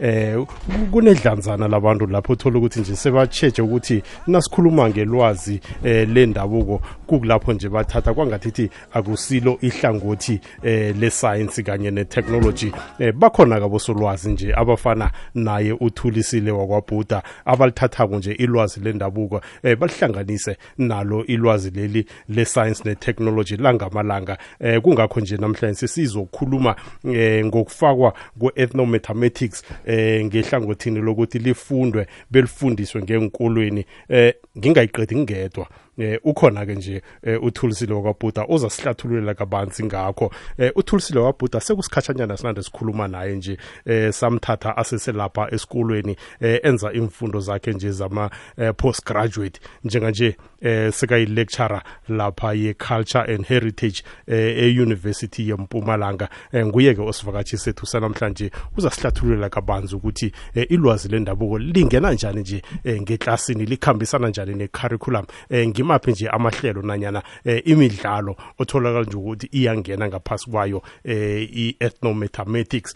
eh kunedlanzana labantu lapho uthola ukuthi nje sebatsheje ukuthi nasikhuluma ngelwazi eh lendabuko kukulapho nje bathatha kwangathithi akusilo ihlangothi eh lesayensi kanye netechnology eh bakhona kabosolwazi nje abafana naye uthulisile wakwabhuda abalithathako nje ilwazi lendabuko eh balihlanganise nalo ilwazi leli le-science ne-technology langamalanga eh kungakho nje namhlanje sesizokhuluma eh ngokufakwa kwe-ethnomathematics eh ngehlangothini lokuthi lifundwe belifundiswe ngenkolweni eh ngingayiqedi ngingedwa eh ukhona ke nje eh, uthulisile wakabhuda uza sihlathululela kabanzi ngakho eh uthulisile wakabhuda sekusikhatshanyana sinande sikhuluma naye nje eh samthatha aseselapha esikolweni eh enza imfundo zakhe nje zama eh, postgraduate njenganje eh, sekayi-lecturer lapha ye-culture and heritage eh, e-university yempumalanga eh, nguye-ke osivakatshi sethu sanamhlanje uzasihlathululela kabanzi ukuthi eh, ilwazi lendabuko lingena njani nje eh, ngeklasini likhambisana njani ne-curriculum eh, ngimaphi nje amahlelo nanyana eh, imidlalo otholakala nje ukuthi iyangena ngaphasi kwayo eh, i-ethnomathematics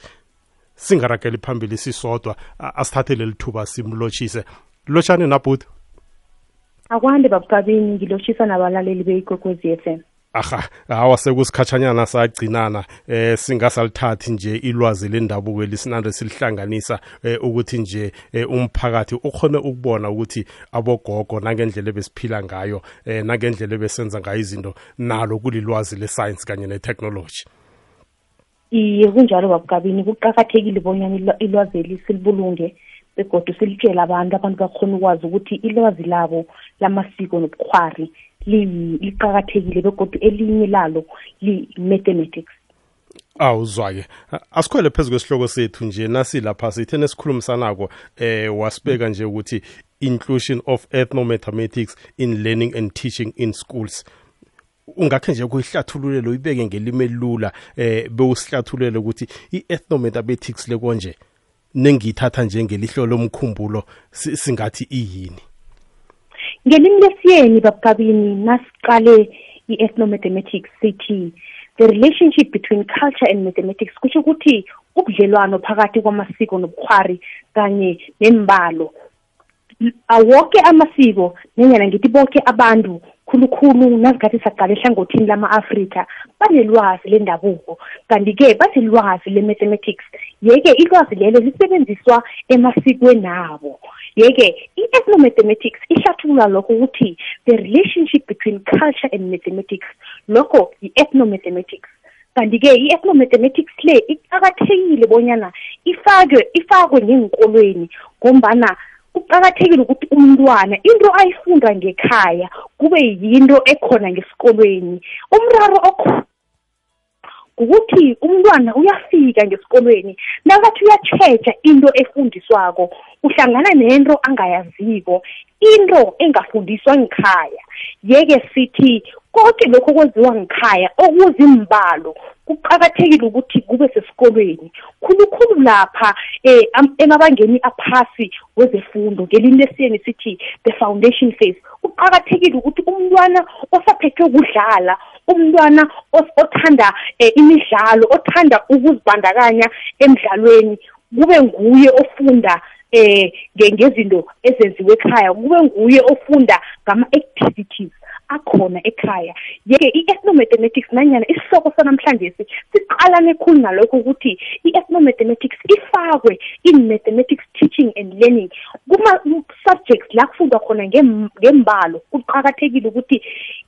singarageli phambili sisodwa asithathe leli thuba simlotshise lotshani nabhut akwande babukabini ngilotshisa nabalaleli beyikwekwezi f m aha hawa sekusikhatshanyana sagcinana eh singasalithathi nje ilwazi lendabuko elisinande silihlanganisa eh, ukuthi nje eh, umphakathi ukhone ukubona ukuthi abogogo nangendlela ebesiphila ngayo eh, nangendlela ebesenza ngayo izinto nalo kulilwazi lescience kanye netechnology iye kunjalo babukabini kuqakathekile bonyana ilwazeli silibulunge begodu silitshela abantu abantu bakhona ukwazi ukuthi ilwazi labo lamasiko nobukhwari liqakathekile begodu elinye lalo li-mathematics awuzwa-ke asikhwele phezu kwesihloko sethu nje nasilapha sithe nesikhulumisanako eh wasibeka nje ukuthi inclusion of ethnomathematics in learning and teaching in schools ungakhe nje kuyihlathululelo uyibeke ngelimi elula eh bewusihlathulele ukuthi i-ethnometapetics le konje nengiyithatha njengelihlo lomkhumbulo singathi iyini ngelimi lesiyeni babukabini nasiqale i-ethnomathematics sithi the relationship between culture and mathematics kusho ukuthi ubudlelwano phakathi kwamasiko nobukhwari kanye nembalo awoke amasiko nenyana ngithi boke abantu khulukhulu nazikhathi saqala ehlangothini lama-afrika banelwazi lendabuko kanti-ke banelwazi le-mathematics yeke ilwazi lelo lisebenziswa emasikweni abo yeke i-ethnomathematics ihlathulula lokho ukuthi the relationship between culture and mathematics lokho yi-ethnomathematics kanti-ke i-ethnomathematics le iqakathekile bonyana ifakwe ifakwe ngeenkolweni ngombana kuqakathekile ukuthi umntwana into ayifunda ngekhaya kube yinto ekhona ngesikolweni umraro ukuthi umntwana uyafika ngesikolweni nakathi uyatjheja into efundiswako uhlangana nento angayaziko into engafundiswa ngikhaya yeke sithi konke lokho okwenziwa ngikhaya okuzimbalo kuqakathekile ukuthi kube sesikolweni khulukhulu lapha eh emabangeni aphasi wezefundo ngelinye lesiyeni sithi the foundation phase kuqakathekile ukuthi umntwana osaphethwe ukudlala umntwana othanda eh, imidlalo othanda ukuzibandakanya emidlalweni kube nguye ofunda eh ngezinto ezenziwe ekhaya kube nguye ofunda ngama activities akhona ekhaya yeke i-ethnomathematics nanyana isihloko sanamhlanje si siqalane khulu nalokho ukuthi i-ethnomathematics ifakwe in mathematics teaching and learning subjects la kufundwa khona ngembalo kuqakathekile ukuthi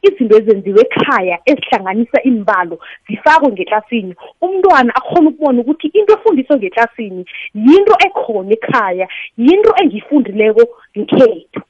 izinto ezenziwe ekhaya ezihlanganisa imbalo zifakwe ngeklasini umntwana akhona ukubona ukuthi into efundiswe ngeklasini yinto ekhona ekhaya yinto engiyifundileko ngikhethu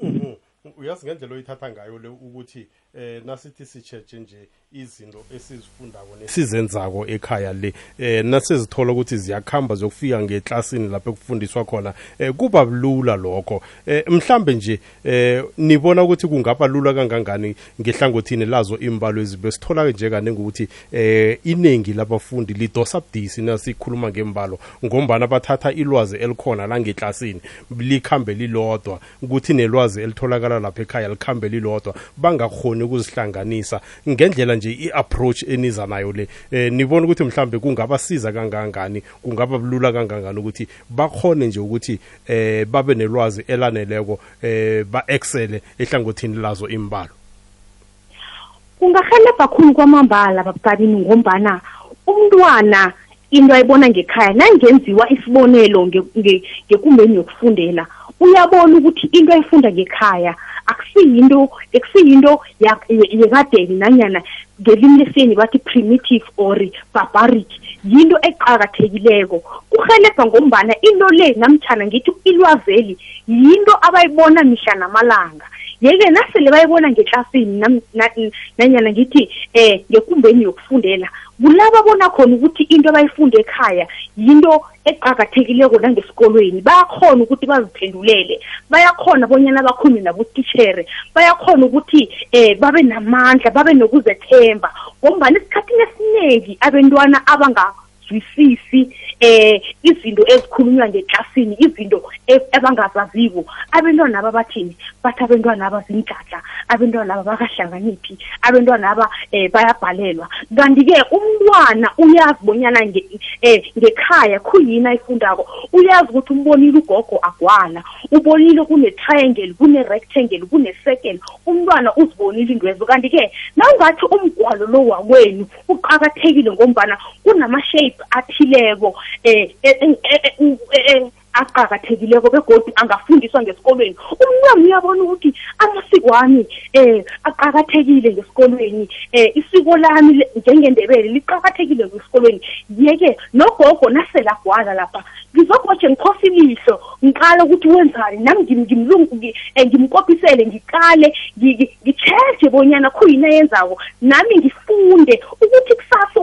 mhm. uyazi ngendlela oyithatha ngayo le ukuthi eh nasithi sitshetshe nje izinto esizifundako nesizenzako ekhaya le eh nasizithola ukuthi ziyakhamba zokufika ngeklasini lapho kufundiswa khona eh kuba bulula lokho eh mhlambe nje eh nibona ukuthi kungaba lula kangangani ngehlangothini lazo imbalo ezibe sithola nje kaningi ukuthi eh iningi labafundi lidosa budisi nasikhuluma ngembalo ngombana bathatha ilwazi elikhona la ngeklasini likhambe lilodwa kuthi nelwazi elitholakala lapha ekhaya likhambe lilodwa bangakhoni ukuzihlanganisa ngendlela nje i-approach eniza nayo le eh nibona ukuthi mhlambe kungabasiza kangangani kungaba bulula kangangani ukuthi bakhone nje ukuthi eh babe nelwazi elaneleko eh ba-excele ehlangothini lazo imbalo kungarhelebha khulu kwamambala babukabini ngombana umntwana into ayibona ngekhaya nangenziwa isibonelo ngekumbeni yokufundela uyabona ukuthi into ayifunda ngekhaya akusiyinto ekusiyinto yekadeni nanyana ngelimi leseni bathi primitive or barbaric yinto eqakathekileko kurhelebha ngombana into le namtshana ngithi ilwazeli yinto abayibona mihla namalanga yeke nasele bayibona ngeklasini nanyana ngithi um ngekumbeni yokufundela kulaba bona khona ukuthi into abayifunde ekhaya yinto eqakathekileko nangesikolweni bayakhona ukuthi baziphendulele bayakhona bonyana bakhulume nabotitshere bayakhona ukuthi um babe namandla babe nokuzethemba ngombani esikhathini esiningi abentwana abanga zwisisi eh izinto ezikhulunywa ngeklasini izinto e-, ebangazaziko abantwana aba bathini bathi abantwana aba zimgadla abantwana aba bakahlanganyiphi abantwana aba eh bayabhalelwa kanti-ke umntwana uyazi bonyana eh ngekhaya khuyini ayifundako uyazi ukuthi umbonile ugogo agwala ubonile kune-triangle kune-rectangle kune-circle umntwana uzibonile intwezo kanti-ke nawungathi umgwalo lo wakwenu kuqakathekile ngombana kunama-shape athileko um eh, eh, eh, aqakathekileko begodwa angafundiswa ngesikolweni umntwana uyabona ukuthi amasiko wami um aqakathekile ngesikolweni um isiko lami njengendebele liqakathekile ngesikolweni yeke nogogo nasela gwala lapha ngizogoje ngikhosa ilihlo ngiqale ukuthi wenzani nami ngimkopisele ngiqale ngitsheje bonyana khuyini ayenzako nami bafunde ukuthi kusasa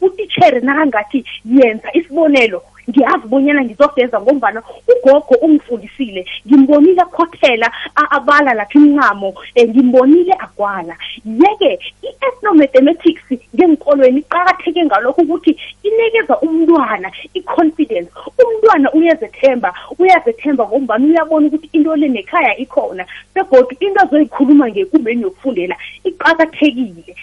utitshere nakangathi yenza isibonelo ngiyazi bonyana ngizogeza ngombana ugogo ungifundisile ngimbonile akhothela abala lapha imincamo um eh, ngimbonile agwala yeke i-ethnomathematics ngeenkolweni iqakatheke ngalokho ukuthi inikeza umntwana i-confidence umntwana uyazethemba uyazethemba ngombana uyabona ukuthi into le nekhaya ikhona begodu into azoyikhuluma ngekumbeni yokufundela iqakathekile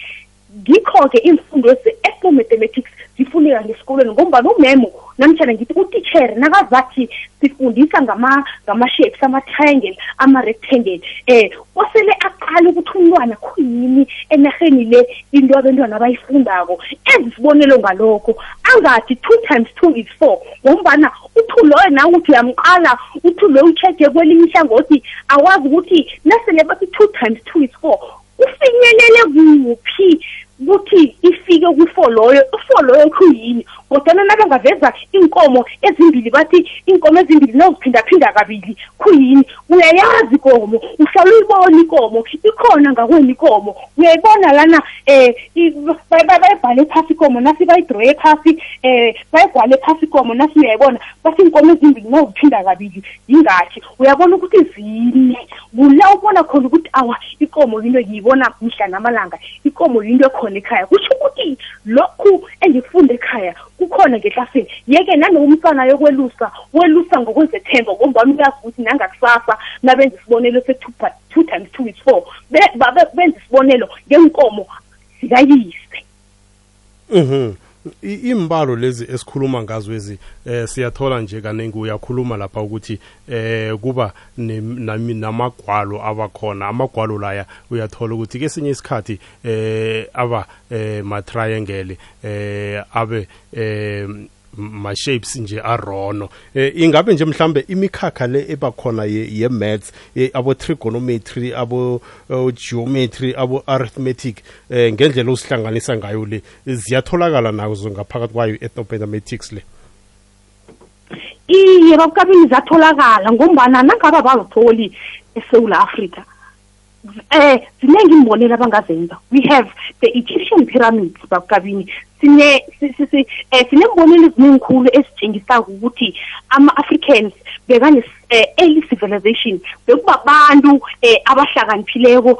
ngikho-ke iimfundo ze-ethnomathematics zifuneka ngesikolweni ngombana umemo namtshana ngithi utitshere nakazathi sifundisa ngama-shapes ama-triangle ama-rectangle um osele aqale ukuthi umntwana khuyini enarheni le into abentwana abayifundako ezisibonelo ngalokho angathi two times two is four ngombana uthi loyo nawe ukuthi uyamqala uthi loyo utshege kwelinye ihlangothi awazi ukuthi nasele bathi two times two is four ufinyelele kuphi ukuthi ifike kufo loyo ufo loyo khuyini kodwana nabangaveza iinkomo ezimbili bathi iinkomo ezimbili noziphindaphinda kabili khuyini uyayazi ikomo uhlala uyibona ikomo ikhona ngakwenu ikomo uyayibona lana um bayibhale phasi ikomo nasi bayidroye phasi um bayigwale phasi ikomo nasi uyayibona bathi iinkomo ezimbili nawuziphinda kabili yingathi uyabona ukuthi zine kula ubona khona ukuthi awa ikomo yinto ngiyibona mihla namalanga ikomo yinto ekhona ekhaya kusho ukuthi lokhu engifunde ekhaya kukhona ngeklasini yeke nalowo umntwana yokwelusa welusa ngokwezethemba ngombani uyazi ukuthi nangakusasa nabenza isibonelo se-two times two is four benza isibonelo ngenkomo zikayise mhm imbalo lezi esikhuluma ngazo ezi eh siyathola nje kaningi uyakhuluma lapha ukuthi eh kuba namagwalo abakhona amagwalo laya uyathola ukuthi kesinye isikhathi eh aba eh ma triangle eh abe eh ma shapes nje arono eh, ingabe nje mhlambe imikhakha le ebakhona ye, ye maths eh, abo trigonometry abo uh, geometry abo arithmetic eh, ngendlela osihlanganisa ngayo le ziyatholakala nazo ngaphakathi kwayo ethnopedametrics le iye babukabini zatholakala ngombana nangaba bazitholi esewula afrika eh ziningi imbonelo abangazenza we have the egyptian pyramids babukabini sine eh, sinembonelo eziningikhulu esitshengisa ukuthi ama-africans bekane eh, early civilization bekubabantu eh, abahlakaniphileko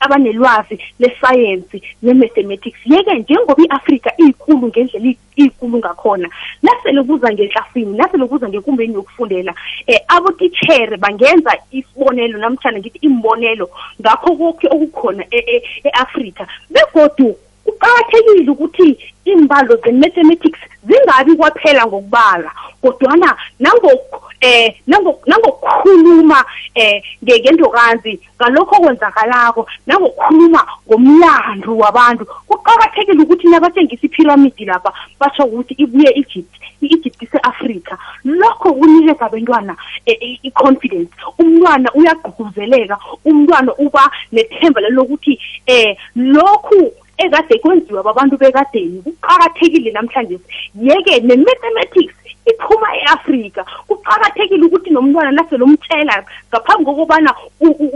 abanelwazi lesayensi ne-mathematics yeke njengoba i-afrika iyikhulu ngendlela ikulu ngakhona nasele kuza ngeklasini nasele kuza ngekumbeni yokufundela eh abotitshere bangenza isibonelo namtshana ngithi imbonelo ngakho konke okukhona e, e, e-afrika begodu kuqakathekile ukuthi iimbalo ze-mathematics zingabi kwaphela ngokubala kodwana nangoku eh nangokukhuluma eh ngendokanzi ngalokho okwenzakalako nangokukhuluma ngomlando wabantu kuqakathekile ukuthi nabathengisa iphiramidi lapha basho ukuthi ibuye egypt i-egypt ise-afrika lokho kunikeza abentwana e, e, i-confidence umntwana uyagququzeleka umntwana uba nethemba lelokuthi um lokhu ekade kwenziwa babantu bekadeni kuqakathekile namhlanje yeke ne-mathematics iphuma e-afrika kuqakathekile ukuthi nomntwana nase lomtshela ngaphambi kokubana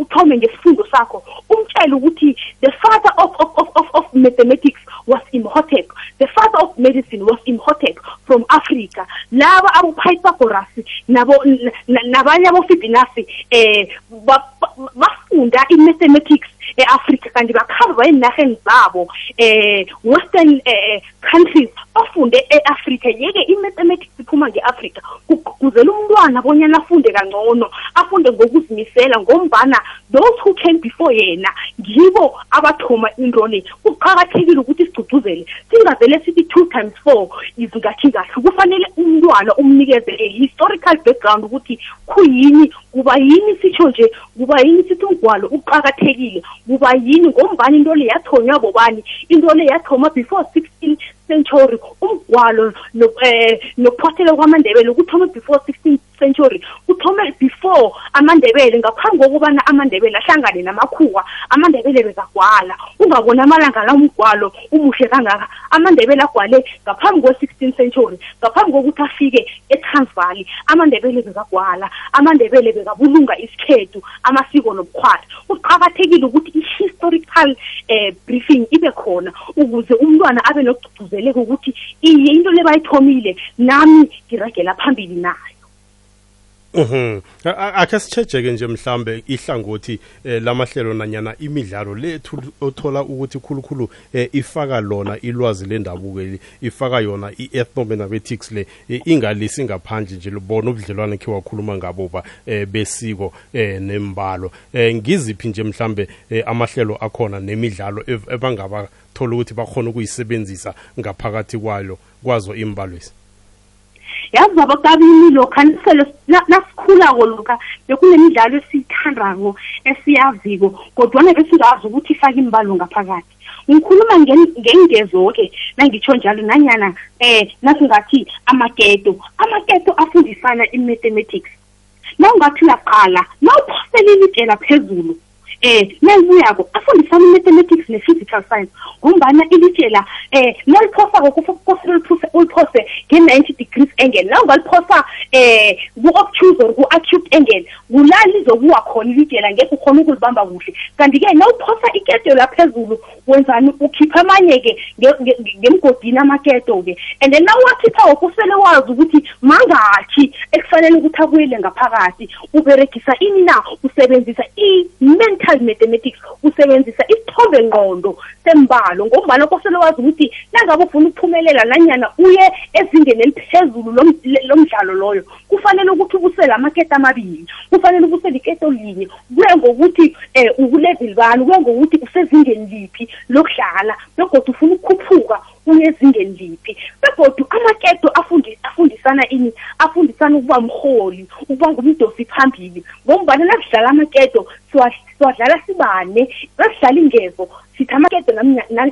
uthome ngesifundo sakho umtshele ukuthi the father of, of, of, of, of mathematics was imhotep the father of medicine was imhotep from africa laba abopythagoras nabanye abofibinasi um eh, bafunda i-mathematics e-afrika kanti bakhamba baye enarheni zabo eh western eh, countries bafunde e-afrika yeke i-mathematics iphuma nge-afrika kugqugquzela umntwana bonyana afunde kangcono afunde ngokuzimisela ngombana those who came before yena ngibo abathoma into le kuqakathekile ukuthi sigcugcuzele singavele sithi two times four izingathi kahle kufanele umntwana umnikeze a historical background ukuthi khuyini kuba yini sitsho nje kuba yini sithi umgwalo uqakathekile kuba yini ngombani into le yathonywa bobani into le yathoma before sixteen century umgwalo um eh, nokuphothela kwamandebele kuthome before sixteen century kuthome before amandebele ngaphambi kokubana amandebele ahlangane namakhuwa amandebele bezagwala ungaboni amalanga la umgwalo umuhle kangaka amandebele agwale ngaphambi kwe-16 century ngaphambi kokuthi afike etransvali amandebele bekagwala amandebele bekabulunga isikhethu amasiko nobukhwala kuqakathekile ukuthi i-historical um briefing ibe khona ukuze umntwana abe nokugcugcuzeleka ukuthi iye into le bayithomile nami ngiragela phambili nayo Mhm. Ake sitshejeke nje mhlambe ihlangothi eh, lamahlelo nanyana imidlalo lethu othola ukuthi khulukhulu eh, ifaka lona ilwazi lendabuko eli ifaka yona i-ethnomathematics le eh, ingalisi ngaphandle nje libona ubudlelwane khe wakhuluma ngabo ba besiko nembalo ngiziphi nje mhlambe amahlelo akhona nemidlalo ebangaba thola ukuthi bakhona ukuyisebenzisa ngaphakathi kwayo kwazo imbalwisi yazi baba kabini lokha nasikhulako lokha bekunemidlalo esiyithandako esiyaziko kodwana besingazi ukuthi ifake imbalo ngaphakathi ngikhuluma ngengezo-ke nangitsho njalo nanyana um nasingathi amaketo amaketo afundisana i-mathematics nawungathi uyaqala nawuphosela ilitshela phezulu eh nalibuyako afundisana i-mathematics ne-physical science ngombana ilitshela eh naliphosako kufanele uliphose uliphose nge-ninety degrees angle la ungaliphosa eh ku-obtuse or ku-acute angle kula lizokuwa khona ilitshela ngekho ukhona ukulibamba kuhle kanti-ke nawuphosa iketelo laphezulu wenzani ukhipha amanye-ke ngemgodini amaketo-ke and then nawakhipha woke usele wazi ukuthi mangakhi ekufanele ukuthi abuyele ngaphakathi uberegisa ini na usebenzisa i-mental mathematics usebenzisa isithombe ngqondo sembalo ngombana kosele wazi ukuthi nangabe ufuna ukuphumelela nanyana uye ezingeni eliphezulu lomdlalo loyo kufanele ukuthi ubusele amakete amabili kufanele ubusele iketo linye kuye ngokuthi um ukuleveli bani kuye ngokuthi usezingeni liphi lokudlala begodwa ufuna ukukhuphuka uyezingeni liphi begodwa amaketo afundi, afundisana ini afundisana ukuba mholi ukuba ngumdosi phambili ngombana nasidlala amaketo siwadlala sibane nasidlala ingezo sithi amaketo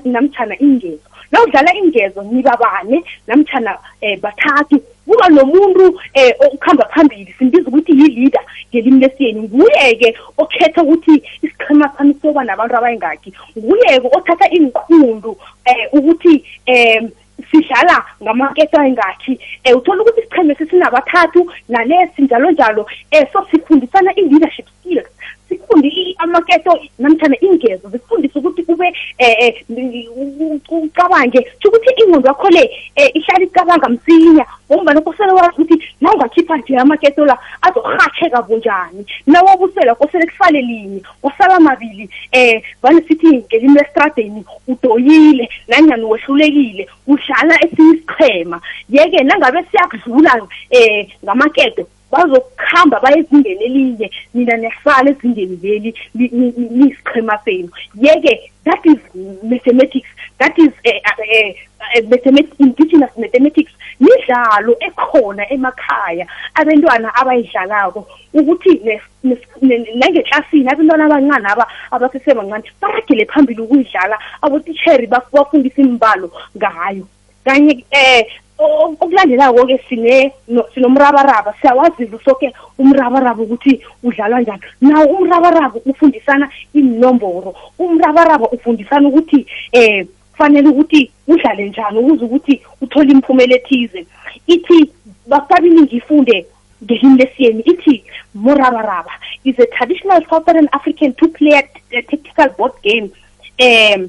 namtshana ingezo nawudlala ingezo nibabane namtshana um eh, bathathu kuba nomuntu um eh, okuhamba phambili simbiza ukuthi yi-leader ngelimi lesiyeni nguye-ke okhetha ukuthi isiqhema sami siyoba nabantu abayingakhi nguye-ke othatha iinqundu um ukuthi um sidlala ngamaketo ayingakhi um uthola ukuthi isiqhema sesinabathathu nalesi njalo njalo um so sifundisana i-leadership sikufundisile sikufunde amaketo namtshana ingezo zikufundisa ukuthi kube um ucabange sho ukuthi ingqondo yakho le um ihlala icabanga msinya ngombana kosele wazi ukuthi na ungakhipha nje amaketo la azorhatsheka bunjani na wabusela kosele kufale linye kosala mabili um vane sithi ngelimi lesitradeni udoyile nanyani wehlulekile udlala esinye isiqhema yeke nangabe siyakudlula um ngamaketo bazokuhamba baye ezingeni elinye mina niyasala ezingeni leli liyisiqhema senu yeke that is mathematics that is eh, eh, eh, mathematics indigenous mathematics midlalo ekhona emakhaya abantwana abayidlalako ukuthi nangeklasini abantwana abancane aba abasesebancane baragele phambili ukuyidlala abotisheri bafundisa imbalo ngayo kanye eh okulandelako ke sine sinomrabaraba siyawazi soke umrabaraba ukuthi udlalwa njani nawo umrabaraba ufundisana iinomboro umrabaraba ufundisana ukuthi eh kufanele ukuthi udlale njani ukuze ukuthi uthole imphumela ethize ithi bakabini ngifunde ngehini lesiyeni ithi morabaraba is a traditional southern african two player tactical board game um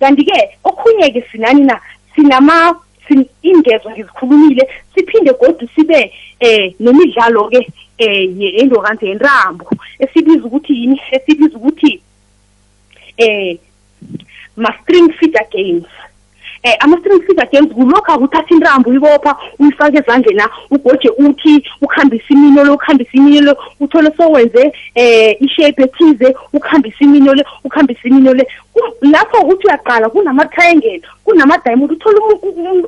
kanti-ke okhunye-ke sinani na sinama ingezo ngizikhulumile siphinde godu sibe eh nemidlalo ke eh yendokanze yentambo esibiza ukuthi yini esibiza ukuthi eh ma string feeder games eh ama-string feeder games kulokhu akuthatha intambo uyibopha uyifake ezandleni na ugoje uthi ukhambise imino le ukhambise imino le uthole sowenze eh ishape ethize ukhambise imino le ukhambise imino le lapho uthi uyaqala kunama-triangle kunama-diamond uthole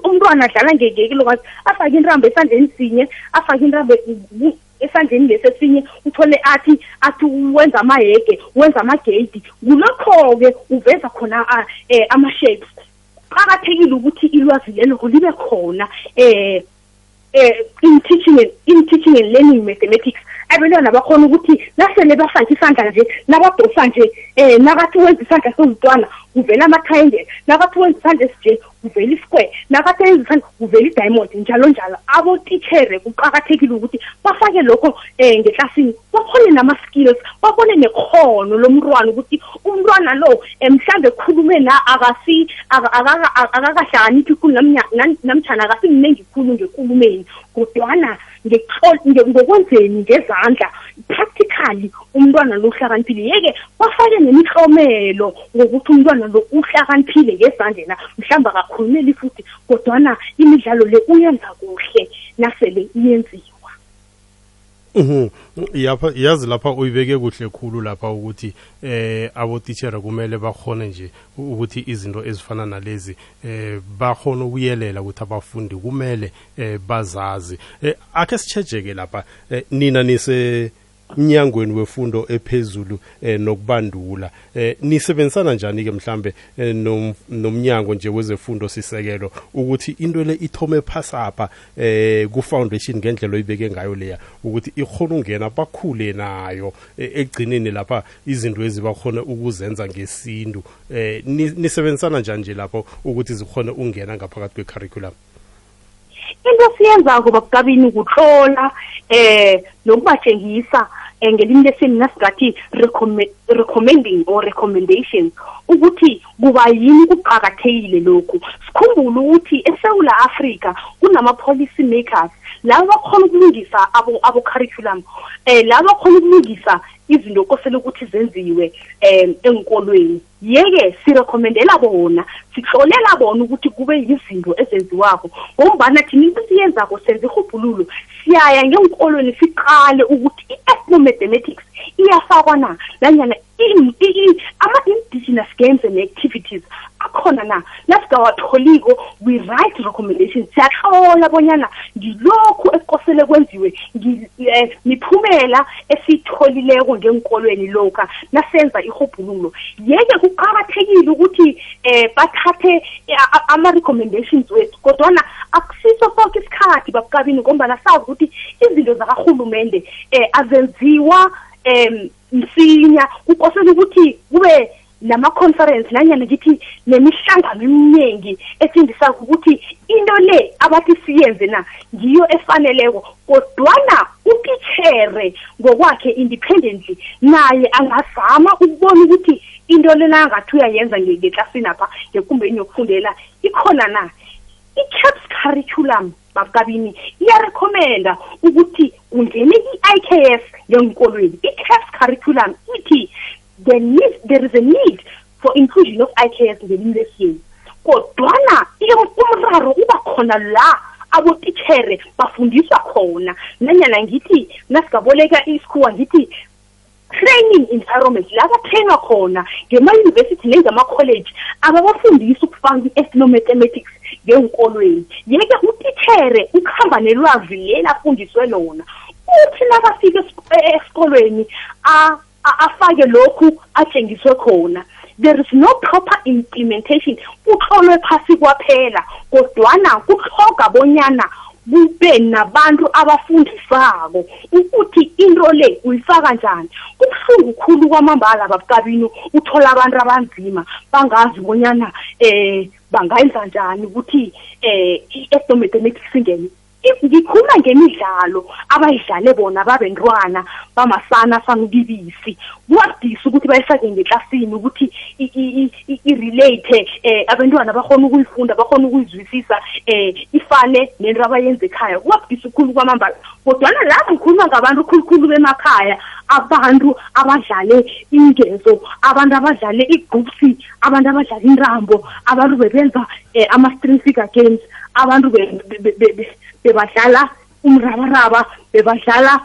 umntwana adlala ngekilokazi afake intambo esandleni sinye afake intambo esandleni lesesinye uthole athi athi wenza amahege wenza amageyidi kulokho-ke uveza khona um eh, ama-shapes kuqakathekile ukuthi ilwazi lelo libe khona um eh, in teaching and, in teaching and learning mathematics abantwana bakhona ukuthi nasele bafake isandla nje nabadosa nje eh nakathi wenza isandla sozitwana kuvela ama-triangle nakathi wenza isandla esinje kuvela isquare nakathi wenza isandla kuvela i-diamond njalo njalo abotitshere kuqakathekile ukuthi bafake lokho um ngeklasini babone nama-skills babone nekhono lomntwana ukuthi umntwana lo eh, mhlawumbe ekhulume la akasi akakahlakaniphi khulu namtshana akasimningi khulu ngekulumeni kodwana ngokwenzeni ngezandla practically umntwana lo uhlakaniphile yeke bafake nemihlomelo ngokuthi umntwana lo uhlakaniphile ngezandle na mhlawumbe akakhulumeli futhi kodwana imidlalo le uyenza kuhle nasele iyenziwe Mhm. yapha yazi lapha uyibeke kuhle khulu lapha ukuthi eh abotitshera kumele bakhone nje ukuthi izinto ezifana nalezi eh bakhona ukuyelela ukuthi abafundi kumele eh bazazi eh, akhe sitshejeke lapha eh, nina nise mnyangweni wefundo ephezulu eh, nokubandula eh, nisebenzisana njani ke mhlambe eh, nomnyango nje wezefundo sisekelo ukuthi into le ithome phasapha eh ku foundation ngendlela oyibeke ngayo leya ukuthi ikhona ungena bakhule nayo e, egcineni lapha izinto ezibakhona ukuzenza ngesintu eh nisebenzisana njani nje lapho ukuthi zikhona ungena ngaphakathi kwe curriculum into siyenzako babukabini kuhlola eh nokubatshengisa eh, ngelimi lesini nasingathi recommending or recommendations ukuthi kuba yini kuqakathekile lokhu sikhumbule ukuthi esewula afrika kunama-policy makers laba bakhona ukulungisa abo-curriculum abo um eh, laba bakhona ukulungisa izinto kosele ukuthi zenziwe um enkolweni yeke sirekhomendela bona sihlolela bona ukuthi kube yizinto ezenziwako ngombana thina into esiyenzako senza irhubhululo siyaya ngeenkolweni siqale ukuthi i-ethnomathematics iyafakwa na nanyana ama-indigenous games and activities akhona na nasingawatholiko we write recommendations siyahlola bonyana ngilokhu ekukosele kwenziwe eh, miphumela esiyitholileko ngeenkolweni loka nasenza irhubhululo yeke kuqakathekile ukuthi um bathathe eh, ama-recommendations wethu kodwana akusiso soke isikhathi babukabini ngombana sazi ukuthi izinto zakarhulumende um azenziwa um msinya kukosela ukuthi kube nama-conference nanyana ngithi nemihlangano eminingi efundisako ukuthi into le abathi siyenze na ngiyo efaneleko kodwana utitshere ngokwakhe independently naye angazama ukubona ukuthi into lena angathi uyayenza ngeklasini apha ngekumbeni yokufundela ikhona na i-caps curriculum babukabini iyarekhomenda ukuthi kungene i-i k f ngeenkolweni i-caf curriculum ithi there, need, there is a need for inclusion of i k f ngelimi lesiyeni kodwana umraro uba khona la abotitshere bafundiswa khona nanyana ngithi nasigaboleka isikhuwa ngithi training environment la batrainwa khona ngema-university nengama-college ababafundisi ukufaka i-ethnomathematics ngeenkolweni yeke utithere ukuhamba nelwazi leli afundiswe lona uthi nakafika esikolweni afake lokhu atshengiswe khona there is no proper implementation kutlolwe phasi kwaphela kodwana kuhloga bonyana kube nabantu abafundisako ukuthi into le uyifaka njani kubuhlungu khulu kwamambala babukabino uthola abantu abanzima bangazi bonyana um bangayenza njani ukuthi um i-estomethemetics ingene ngikhuluma ngemidlalo abayidlale bona babentwana bamasana samkibisi kuwadisa ukuthi bayifake ngeklasini ukuthi i-relate um abentwana bakhona ukuyifunda bakhona ukuyizwisisa um ifane nento abayenza ekhaya kuwabudisa ukhulu kwamambala kodwana la ngikhuluma ngabantu khulukhulu bemakhaya abantu abadlale ingezo abantu abadlale igqupsi abantu abadlala intambo abantu bebenza um eh, ama-string figure games abantu bebadlala umrabaraba bebadlala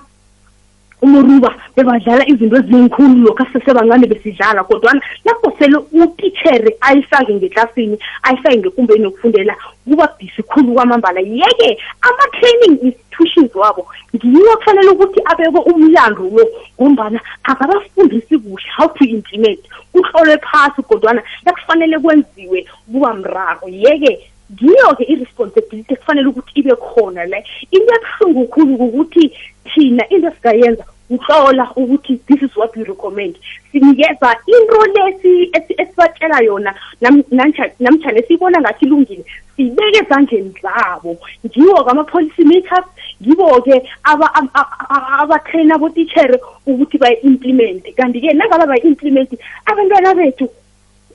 umuruba bebadlala izinto ezinkhulu lokhu asesebancane besidlala kodwana lapho sele utitshere ayifake ngeklasini ayifake ngekumbeni yokufundela kuba bhisi khulu kwamambala yeke ama-training tutions wabo ngiwo kufanele ukuthi abekwe umlando lo ngombana akabafundisi kuhle how to implement kuhlolwe phasi kodwana nakufanele kwenziwe kuba mraro yeke ngiyo-ke i-responsibility kufanele ukuthi ibe khona le into ebuhlungu khulu ukuthi thina into esingayenza utlola ukuthi this is what we recommend sinikeza into lesi esibatshela yona namtshana esiyibona ngathi ilungile siyibeke ezandleni zabo ngiwo-ke ama-policy makers ngibo-ke abatraina abotitshere ukuthi bayi-implemente kanti-ke nangabe bayi-implemente abantwana bethu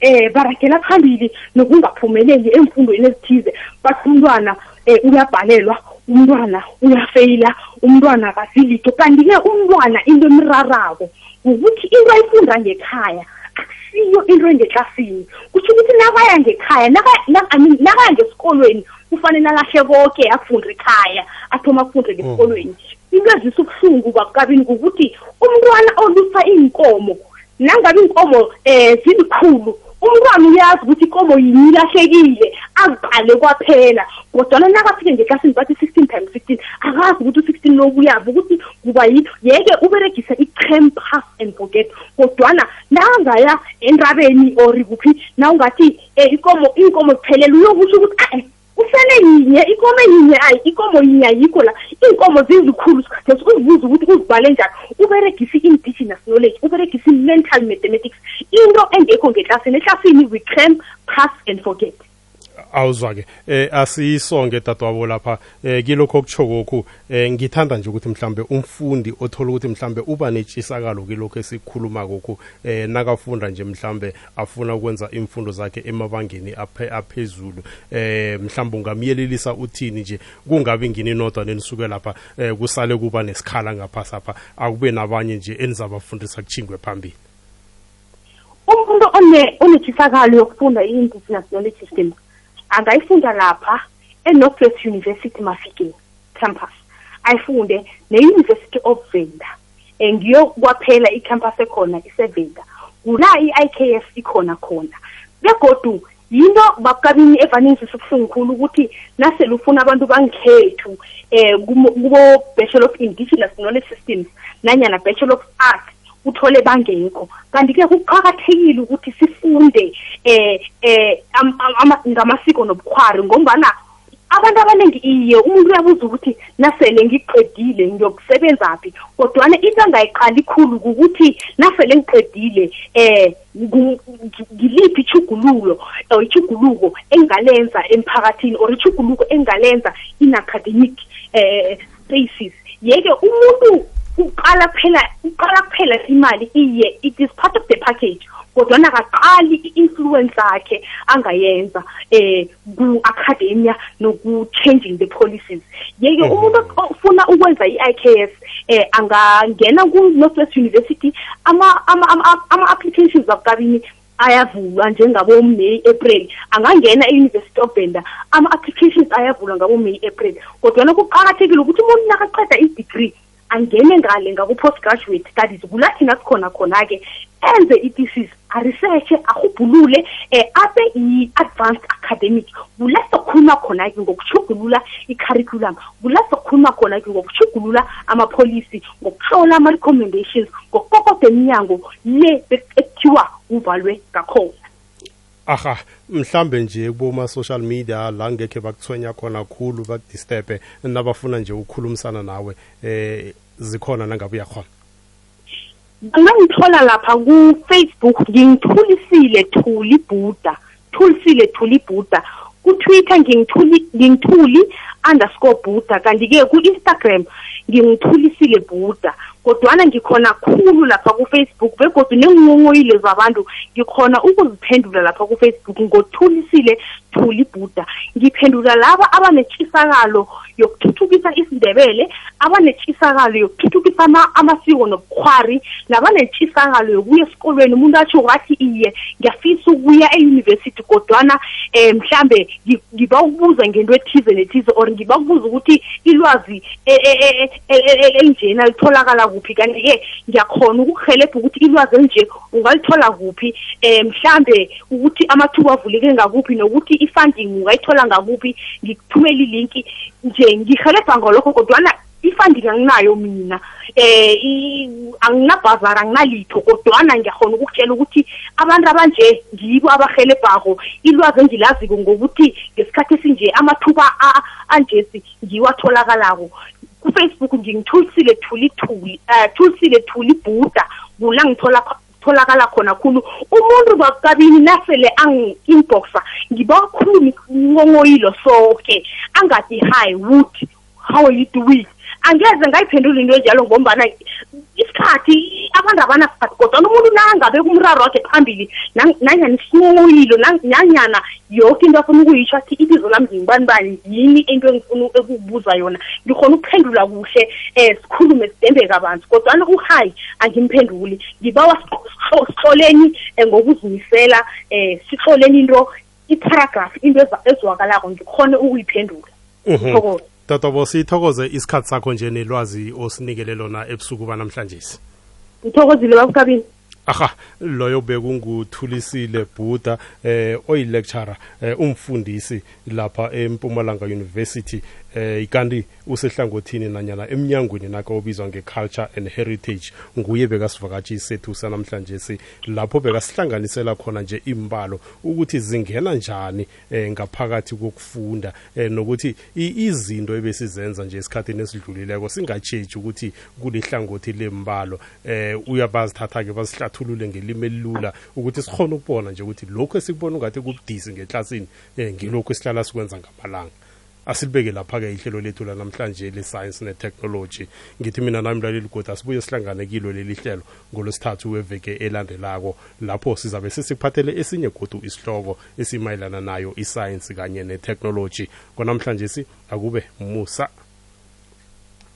eh baragela phambili nokungaphumeleli emfundweni ezithize bathi umntwana eh uyabhalelwa umntwana uyafeyila umntwana akazilitho kanti-ke umntwana into emirarako ukuthi into ayifunda ngekhaya akusiyo into engeklasini kusho ukuthi nakaya ngekhaya nakaya ngesikolweni kufanele alahle konke afunde ekhaya athoma afunde mm. ngesikolweni into ezisa ubuhlungu bakukabini kukuthi umntwana olusa iinkomo nangabe inkomo um eh, zilikhulu umntwana uyazi ukuthi ikomo yini ilahlekile akuqale kwaphela kodwana nakafike ngeklasini bathi sixteen times sixteen akazi ukuthi u-sixteen lokuyaphi ukuthi kuba yini yeke uberegisa i-cam pass and forget kodwana nangaya enrabeni or kuphi nawungathi um ikomo iinkomo ziphelele uyokusho ukuthi kusele yinye ikomo yinye ayi ikomo yinye ayikho la iinkomo zizikhulu sikhathesi uzibuza ukuthi uzibhale njani uberegisa i-indigenous knowledge uberegisa i-mental mathematics into engekho ngeklasini eklasini we cram pass and forget awuzwa-ke eh asiyisonge dadwabo lapha eh kilokho okuchokokhu eh ngithanda nje ukuthi mhlambe umfundi othola ukuthi mhlambe uba netshisakalo kilokho esikhuluma kokhu eh nakafunda nje mhlambe afuna ukwenza imfundo zakhe emabangeni aphe, aphezulu eh mhlawumbe ungamyelelisa uthini nje kungabi ngini nodwa nenisuke lapha eh, kusale kuba nesikhala ngaphasi apha akube nabanye nje enizabafundisa kuchingwe phambili umuntu onetshisakalo yokufunda i-indigenous knowledge system angayifunda lapha enorthwest university mafikeng campus ayifunde ne-university of venda um ngiyokwaphela ikhampasi ekhona isevenda kula i-i k f ikhona khona begodu yinto babukabini evanisi sibuhlungu khulu ukuthi nasele ufuna abantu bangikhethu um kubo-bachelor of indigenous knowledge systems nanyana bachelor of art uthole bangekho kanti-ke kuqakathekile ukuthi sifunde um um ngamasiko nobukhwari ngombana abantu abaningi iye umuntu uyabuza ukuthi nasele ngiqedile ngiyokusebenzaphi kodwana into angayiqali khulu kukuthi nasele ngiqedile eh ngiliphi ichugululo or ichuguluko engalenza emphakathini or ichuguluko engalenza in academic eh spaces yeke umuntu uqala kuphela uqala kuphela imali iye it is part of the package kodwa nakaqali i-influence yakhe angayenza eh ku-academia noku-changing the policies yeke mhm. umuntu ofuna ukwenza i-IKS eh angangena ku-Northwest University ama-applications ama, ama, ama applications akukabini ayavulwa njengabo-may april angangena e-university of benda ama-applications ayavulwa ngabo-may april kodwana kuqakathekile ukuthi umuntu nakaqeda i-degree angene ngale ngaku-post graduate studies kulathi nasikhona khona-ke enze i-thesis aresearche ahubhulule um abe i-advanced academic kula sokhuluma khona-ke ngokushugulula i-curriculum kula sokhuluma khona-ke ngokushugulula amapolicy ngokuhlola ama-recommendations ngokokoda emnyango le ekuthiwa uvalwe ngakhona aha mhlambe nje kuboma social media la ngekhe bakuthwenya khona khulu bakudisturbe nabafuna nje ukukhulumisana nawe eh zikhona nangabe uyakhona bangangithola lapha ku-facebook ngingithulisile thuli buda thulisile thuli bhuda kutwitter ngingithuli ngingithuli underscore bhuda kanti-ke ku-instagram ngingithulisile bhuda kodwana ngikhona khulu lapha kufacebook begodwa nengungoyile zabantu ngikhona ukuziphendula lapha kufacebook ngothulisile thuli bhuda ngiphendula laba abanetshisakalo yokuthuthukisa isindebele abanetshisakalo yokuthuthukisa amasiko nobukhwari nabanetshisakalo yokuya esikolweni umuntu atsho wathi iye ngiyafisa ukuya eyunivesithi kodwana um mhlambe ngiba ukubuza ngento ethize nethize or ngiba ukubuza ukuthi ilwazi e, e, e, elinjena litholakala kuphi kanti-ke ngiyakhona ukuhelebha ukuthi ilwazi elinje ungalithola kuphi um mhlambe ukuthi amathuba avuleke ngakuphi nokuthi i-funding ungayithola ngakuphi ngikuthumela ilinki nje ngihelebha ngolokho kodwana i-funding anginayo mina um anginabhazara anginalitho kodwana ngiyakhona ukukutshela ukuthi abantu abanje ngibo abahelebhako ilwazi engilaziko ngokuthi ngesikhathi esinje amathuba anjesi ngiwatholakalako kufacebook nje ngithulisile thulithuli um eh, thulisile thuli bhuda kula ngithola tholakala khona khulu umuntu bakabini nasele angi-inboxa ngibakhuluma isingongoyilo soke angathi hi wood how are you doing angeze ngayiphendula into enjalo ngombana isikhathi abantu abanasikhathi kodwana umuntu nangabe kumraro wakhe phambili nanyana isinuyilo nanyana yoke into afuna ukuyitsho athi ibizo lami ngingibani bani yini into engifuna ukubuza yona ngikhona ukuphendula kuhle um sikhulume sidembe kabanzi kodwana uhayi angimphenduli ngibawa sihloleni um eh, ngokuzimisela um eh, sihloleni into iparagraph into ezwakalako ngikhone ukuyiphendula mhm. tatwabo sithokoze isikhathi sakho nje nelwazi osinikele lona ebusuku banamhlanje ngithokozile babukabini aha loyo bekunguthulisile bhuda eh oyilecturer eh, umfundisi lapha eMpumalanga University eh ikanti usehlangothini nanyana emnyangweni naka obizwa ngeculture and heritage nguye bekasivakatshi sethu sanamhlanje si lapho bekasihlanganisela khona nje imbalo ukuthi zingena njani eh ngaphakathi kokufunda eh nokuthi izinto ebesizenza nje esikhathini esidlulileko singatsheji ukuthi kulihlangothi lembalo eh uyabazithatha ke basihlathulule ngelimi elilula ukuthi sikhona ukubona nje ukuthi lokho esikubona ungathi kubudisi ngeklasini eh ngilokho esihlala sikwenza ngamalanga asilibeke lapha-ke ihlelo lethu lanamhlanje le-science ne-technology ngithi mina nami mlaleli godi asibuye sihlangane kilo leli hlelo ngolwesithathu weveke elandelako lapho sizabe sisikuphathele esinye godu isihloko esimayelana nayo isayensi kanye ne-technology konamhlanje si akube musa